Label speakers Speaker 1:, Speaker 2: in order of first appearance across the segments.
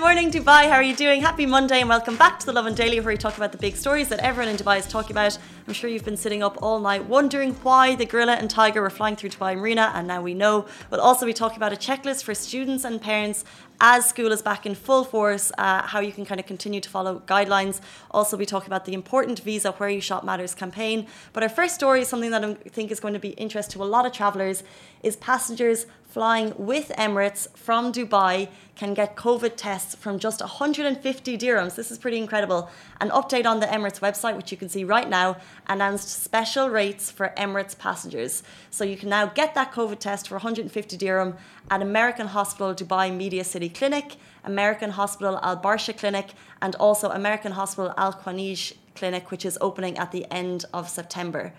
Speaker 1: Good morning, Dubai. How are you doing? Happy Monday and welcome back to the Lovin Daily, where we talk about the big stories that everyone in Dubai is talking about. I'm sure you've been sitting up all night wondering why the gorilla and tiger were flying through Dubai Marina, and now we know. We'll also be talking about a checklist for students and parents as school is back in full force, uh, how you can kind of continue to follow guidelines. Also, we talk about the important visa where you shop matters campaign. But our first story is something that I think is going to be interest to a lot of travellers is passengers flying with Emirates from Dubai can get COVID tests from just 150 dirhams. This is pretty incredible. An update on the Emirates website, which you can see right now, announced special rates for Emirates passengers. So you can now get that COVID test for 150 dirham at American Hospital Dubai Media City Clinic, American Hospital Al Barsha Clinic, and also American Hospital Al Khawaneej Clinic, which is opening at the end of September.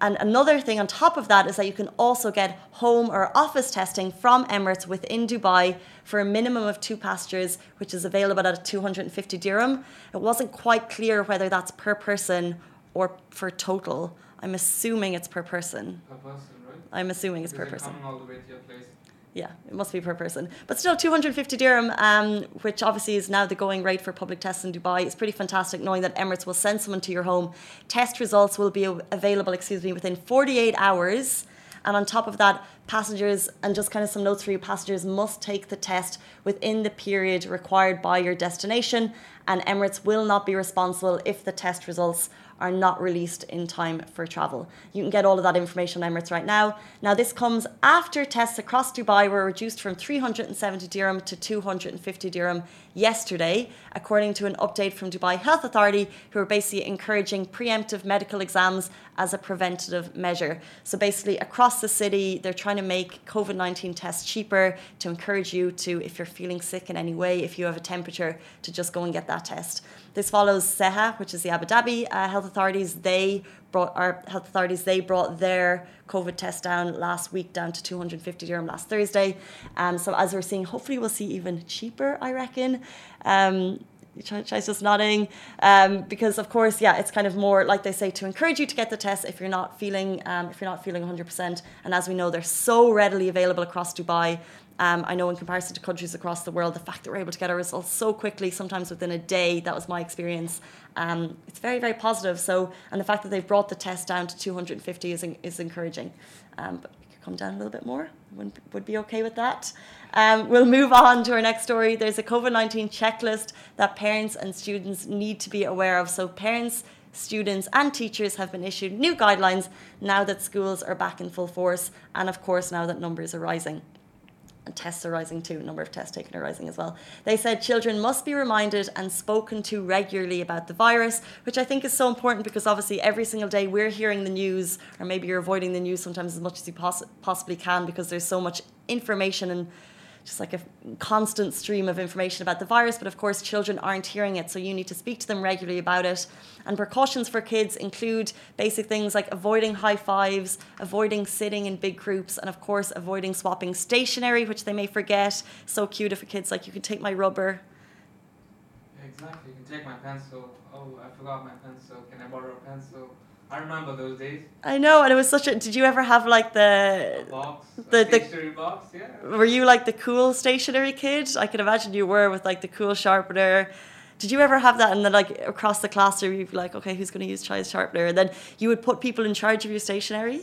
Speaker 1: And another thing on top of that is that you can also get home or office testing from Emirates within Dubai for a minimum of two passengers, which is available at 250 dirham. It wasn't quite clear whether that's per person or for total. I'm assuming it's per person.
Speaker 2: Per person, right?
Speaker 1: I'm assuming it's per person.
Speaker 2: Coming all the way to your place.
Speaker 1: Yeah, it must be per person. But still, 250 dirham, um, which obviously is now the going rate for public tests in Dubai, is pretty fantastic knowing that Emirates will send someone to your home. Test results will be available, excuse me, within 48 hours. And on top of that, passengers, and just kind of some notes for you, passengers must take the test within the period required by your destination. And Emirates will not be responsible if the test results are not released in time for travel. You can get all of that information on Emirates right now. Now, this comes after tests across Dubai were reduced from 370 dirham to 250 dirham yesterday, according to an update from Dubai Health Authority, who are basically encouraging preemptive medical exams as a preventative measure. So, basically, across the city, they're trying to make COVID 19 tests cheaper to encourage you to, if you're feeling sick in any way, if you have a temperature, to just go and get that test. This follows SEHA, which is the Abu Dhabi uh, health authorities. They brought our health authorities. They brought their COVID test down last week down to 250 dirham last Thursday. Um, so as we're seeing, hopefully we'll see even cheaper. I reckon. Um, Chai's just nodding um, because, of course, yeah, it's kind of more like they say to encourage you to get the test if you're not feeling um, if you're not feeling 100%. And as we know, they're so readily available across Dubai. Um, I know in comparison to countries across the world, the fact that we're able to get our results so quickly, sometimes within a day, that was my experience. Um, it's very, very positive. So, and the fact that they've brought the test down to 250 is, is encouraging. Um, but come down a little bit more. Would, would be okay with that. Um, we'll move on to our next story. There's a COVID 19 checklist that parents and students need to be aware of. So, parents, students, and teachers have been issued new guidelines now that schools are back in full force, and of course, now that numbers are rising and tests are rising too, number of tests taken are rising as well. They said children must be reminded and spoken to regularly about the virus, which I think is so important because obviously every single day we're hearing the news, or maybe you're avoiding the news sometimes as much as you poss- possibly can because there's so much information and just like a constant stream of information about the virus, but of course, children aren't hearing it, so you need to speak to them regularly about it. And precautions for kids include basic things like avoiding high fives, avoiding sitting in big groups, and of course, avoiding swapping stationery, which they may forget. So cute if a kid's like, You can take my rubber.
Speaker 2: Exactly. You can take my pencil. Oh, I forgot my pencil. Can I borrow a pencil? I remember those days.
Speaker 1: I know, and it was such a. Did you ever have like the.
Speaker 2: A box.
Speaker 1: the- the-
Speaker 2: stationery box. Yeah.
Speaker 1: Were you like the cool stationery kid? I can imagine you were with like the cool sharpener. Did you ever have that? And then, like across the classroom, you'd be like, okay, who's going to use Chai's sharpener? And then you would put people in charge of your stationery.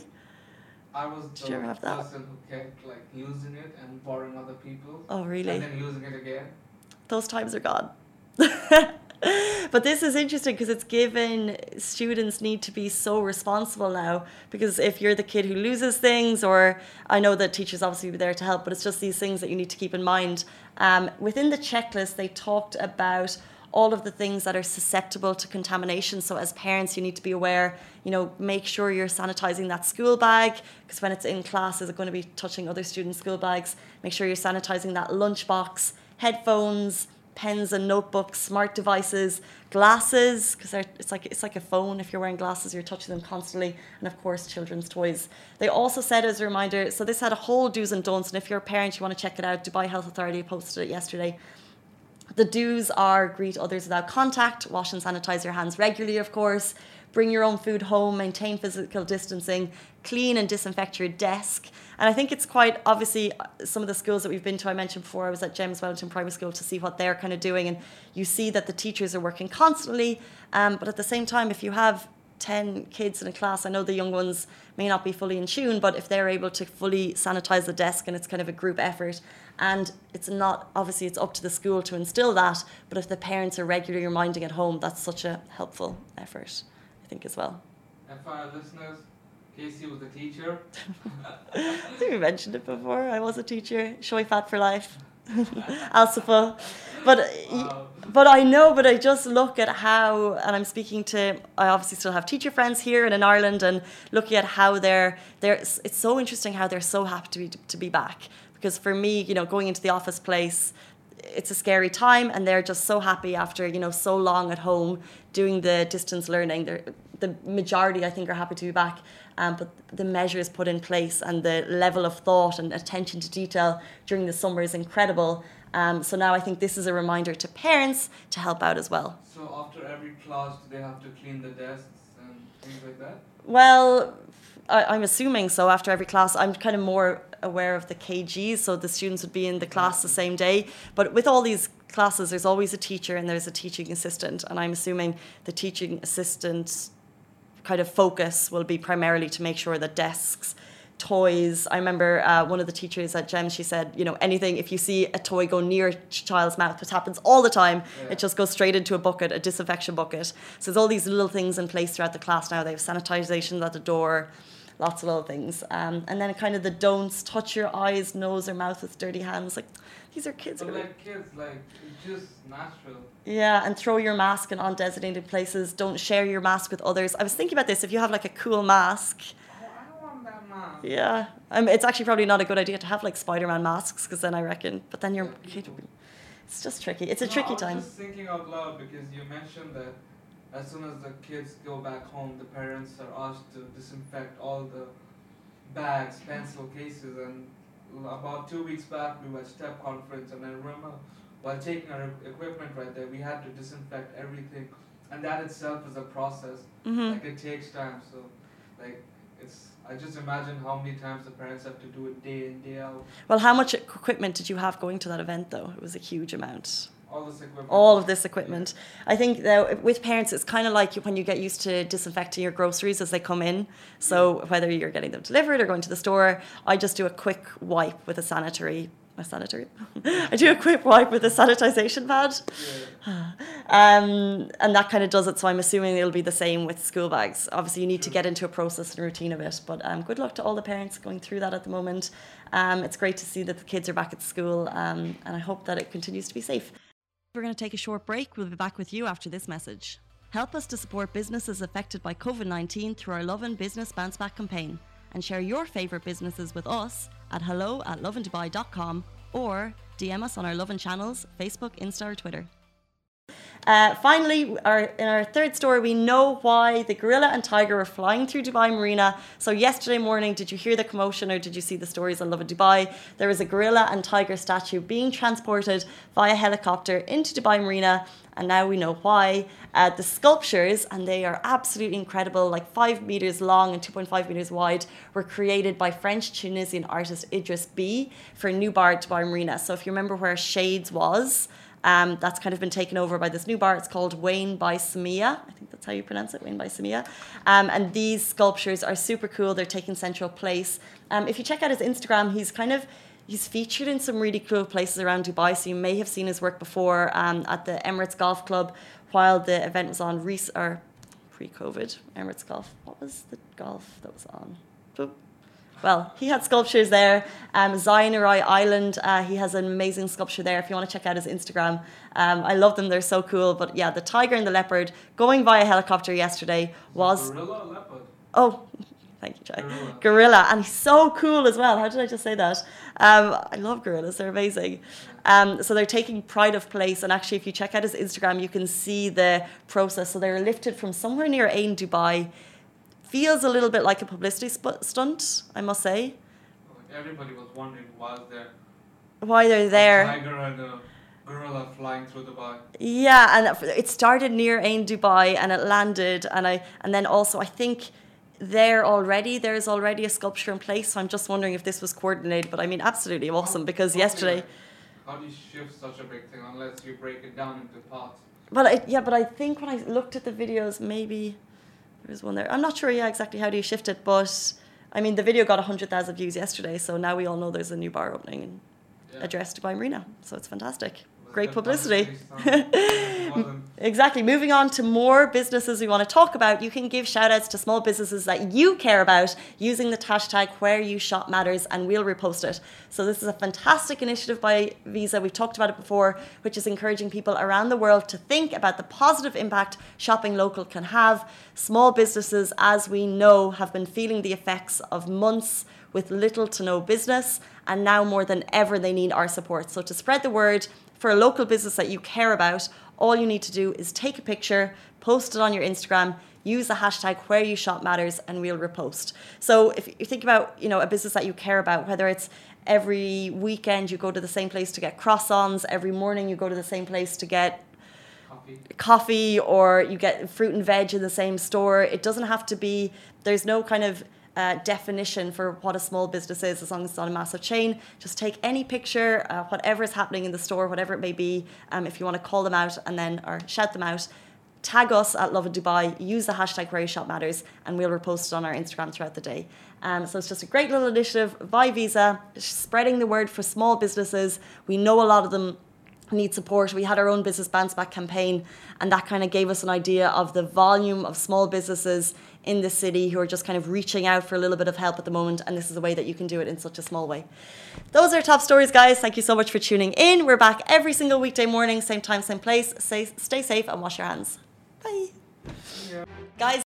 Speaker 2: I was
Speaker 1: Did
Speaker 2: the
Speaker 1: you ever have that?
Speaker 2: person who kept like using it and borrowing other people.
Speaker 1: Oh, really?
Speaker 2: And then using it again.
Speaker 1: Those times are gone. but this is interesting because it's given students need to be so responsible now because if you're the kid who loses things or i know that teachers obviously be there to help but it's just these things that you need to keep in mind. Um, within the checklist they talked about all of the things that are susceptible to contamination. So as parents you need to be aware you know make sure you're sanitizing that school bag because when it's in class is it going to be touching other students school bags? Make sure you're sanitizing that lunch box headphones pens and notebooks, smart devices, glasses because it's like it's like a phone. If you're wearing glasses, you're touching them constantly, and of course, children's toys. They also said as a reminder. So this had a whole do's and don'ts, and if you're a parent, you want to check it out. Dubai Health Authority posted it yesterday. The do's are greet others without contact, wash and sanitize your hands regularly, of course, bring your own food home, maintain physical distancing, clean and disinfect your desk. And I think it's quite obviously uh, some of the schools that we've been to. I mentioned before, I was at GEMS Wellington Primary School to see what they're kind of doing, and you see that the teachers are working constantly. Um, but at the same time, if you have 10 kids in a class, I know the young ones may not be fully in tune, but if they're able to fully sanitize the desk and it's kind of a group effort, and it's not obviously it's up to the school to instill that, but if the parents are regularly reminding at home, that's such a helpful effort, I think, as well.
Speaker 2: And for our listeners, Casey was a teacher.
Speaker 1: I think we mentioned it before. I was a teacher. Showy fat for life. Alsafa. But
Speaker 2: Wow.
Speaker 1: Um, but I know, but I just look at how, and I'm speaking to, I obviously still have teacher friends here and in Ireland, and looking at how they're, they're, it's so interesting how they're so happy to be, to be back. Because for me, you know, going into the office place, it's a scary time, and they're just so happy after, you know, so long at home doing the distance learning. They're, the majority, I think, are happy to be back. Um, but the measures put in place and the level of thought and attention to detail during the summer is incredible. Um, so now I think this is a reminder to parents to help out as well.
Speaker 2: So after every class, do they have to clean the desks and things like that?
Speaker 1: Well, I, I'm assuming so. After every class, I'm kind of more aware of the KGs, so the students would be in the class the same day. But with all these classes, there's always a teacher and there's a teaching assistant, and I'm assuming the teaching assistant kind of focus will be primarily to make sure that desks toys i remember uh, one of the teachers at gem she said you know anything if you see a toy go near a child's mouth which happens all the time
Speaker 2: Yeah.
Speaker 1: it just goes straight into a bucket a disinfection bucket. So there's all these little things in place throughout the class now. They have sanitization at the door lots of little things um, and then kind of the don'ts touch your eyes nose or mouth with dirty hands like these are kids
Speaker 2: But like kids, like it's just natural.
Speaker 1: yeah, and throw your mask in undesignated places. Don't share your mask with others. I was thinking about this. If you have like a cool mask,
Speaker 2: Oh, I don't want that mask.
Speaker 1: yeah, um, it's actually probably not a good idea to have like Spider-Man masks because then I reckon. But then your kid, it's just tricky. It's a
Speaker 2: No,
Speaker 1: tricky
Speaker 2: I was
Speaker 1: time.
Speaker 2: just thinking out loud because you mentioned that as soon as the kids go back home, the parents are asked to disinfect all the bags, pencil cases, and about two weeks back we were at STEP conference, and I remember while taking our equipment right there, we had to disinfect everything, and that itself is a process.
Speaker 1: hmm
Speaker 2: Like it takes time, so like it's. I just imagine how many times the parents have to do it day in day out.
Speaker 1: Well, how much equipment did you have going to that event though? It was a huge amount.
Speaker 2: All this equipment.
Speaker 1: all of this equipment. I think that with parents, it's kind of like when you get used to disinfecting your groceries as they come in. So whether you're getting them delivered or going to the store, I just do a quick wipe with a sanitary. A sanitary. I do a quick wipe with a sanitization pad,
Speaker 2: Yeah.
Speaker 1: um, and that kind of does it. So I'm assuming it'll be the same with school bags. Obviously, you need to get into a process and routine of it. But um, good luck to all the parents going through that at the moment. Um, it's great to see that the kids are back at school, um, and I hope that it continues to be safe. We're going to take a short break. We'll be back with you after this message. Help us to support businesses affected by COVID 19 through our Lovin Business Bounce Back campaign and share your favourite businesses with us at hello at lovindubai.com or DM us on our Lovin channels Facebook, Insta, or Twitter. Uh, finally, our, in our third story, we know why the gorilla and tiger were flying through Dubai Marina. So, yesterday morning, did you hear the commotion or did you see the stories on Lovin Dubai? There was a gorilla and tiger statue being transported via helicopter into Dubai Marina, and now we know why. Uh, the sculptures, and they are absolutely incredible, like five meters long and 2.5 meters wide, were created by French Tunisian artist Idriss B for New Bar Dubai Marina. So, if you remember where Shades was, um, that's kind of been taken over by this new bar. It's called Wayne by Samia. I think that's how you pronounce it, Wayne by Samia. Um, and these sculptures are super cool. They're taking central place. Um, if you check out his Instagram, he's kind of he's featured in some really cool places around Dubai. So you may have seen his work before um, at the Emirates Golf Club while the event was on rec- or pre-COVID Emirates Golf. What was the golf that was on? Boop. Well, he had sculptures there. Um, Zainarai Island, uh, he has an amazing sculpture there. If you want to check out his Instagram, um, I love them. They're so cool. But yeah, the tiger and the leopard going via helicopter yesterday was
Speaker 2: gorilla or leopard.
Speaker 1: oh, thank you, Jai.
Speaker 2: Gorilla.
Speaker 1: Gorilla, and he's so cool as well. How did I just say that? Um, I love gorillas; they're amazing. Um, so they're taking pride of place, and actually, if you check out his Instagram, you can see the process. So they're lifted from somewhere near Ain, Dubai. Feels a little bit like a publicity sp- stunt, I must say.
Speaker 2: Everybody was wondering why is there
Speaker 1: Why they're there?
Speaker 2: tiger and a gorilla flying through Dubai.
Speaker 1: Yeah, and it started near Ain Dubai and it landed, and I and then also I think there already there's already a sculpture in place. So I'm just wondering if this was coordinated. But I mean, absolutely awesome because
Speaker 2: How do you,
Speaker 1: yesterday.
Speaker 2: How do you shift such a big thing unless you break it down into parts?
Speaker 1: Well, I, yeah, but I think when I looked at the videos, maybe there was one there. I'm not sure. Yeah, exactly how do you shift it, but I mean, the video got hundred thousand views yesterday, so now we all know there's a new bar opening in
Speaker 2: Yeah.
Speaker 1: Address Dubai Marina. So it's fantastic. Great publicity.
Speaker 2: publicity stunt? It wasn't.
Speaker 1: Exactly. Moving on to more businesses we want to talk about, you can give shout outs to small businesses that you care about using the hashtag where you shop matters and we'll repost it. So this is a fantastic initiative by Visa. We've talked about it before, which is encouraging people around the world to think about the positive impact shopping local can have. Small businesses, as we know, have been feeling the effects of months with little to no business, and now more than ever they need our support. So to spread the word for a local business that you care about, all you need to do is take a picture, post it on your Instagram, use the hashtag where you shop matters, and we'll repost. So if you think about you know a business that you care about, whether it's every weekend you go to the same place to get croissants, every morning you go to the same place to get
Speaker 2: Coffee.
Speaker 1: coffee or you get fruit and veg in the same store. It doesn't have to be, there's no kind of uh, definition for what a small business is as long as it's not a massive chain. Just take any picture, uh, whatever is happening in the store, whatever it may be, um, if you want to call them out and then, or shout them out. Tag us at Lovin Dubai, use the hashtag Where Shop Matters, and we'll repost it on our Instagram throughout the day. Um, so it's just a great little initiative by Visa, spreading the word for small businesses. We know a lot of them need support. We had our own business bounce back campaign, and that kind of gave us an idea of the volume of small businesses in the city who are just kind of reaching out for a little bit of help at the moment. And this is a way that you can do it in such a small way. Those are top stories, guys. Thank you so much for tuning in. We're back every single weekday morning, same time, same place. Stay, stay safe and wash your hands. Bye.
Speaker 2: Yeah.
Speaker 1: Guys,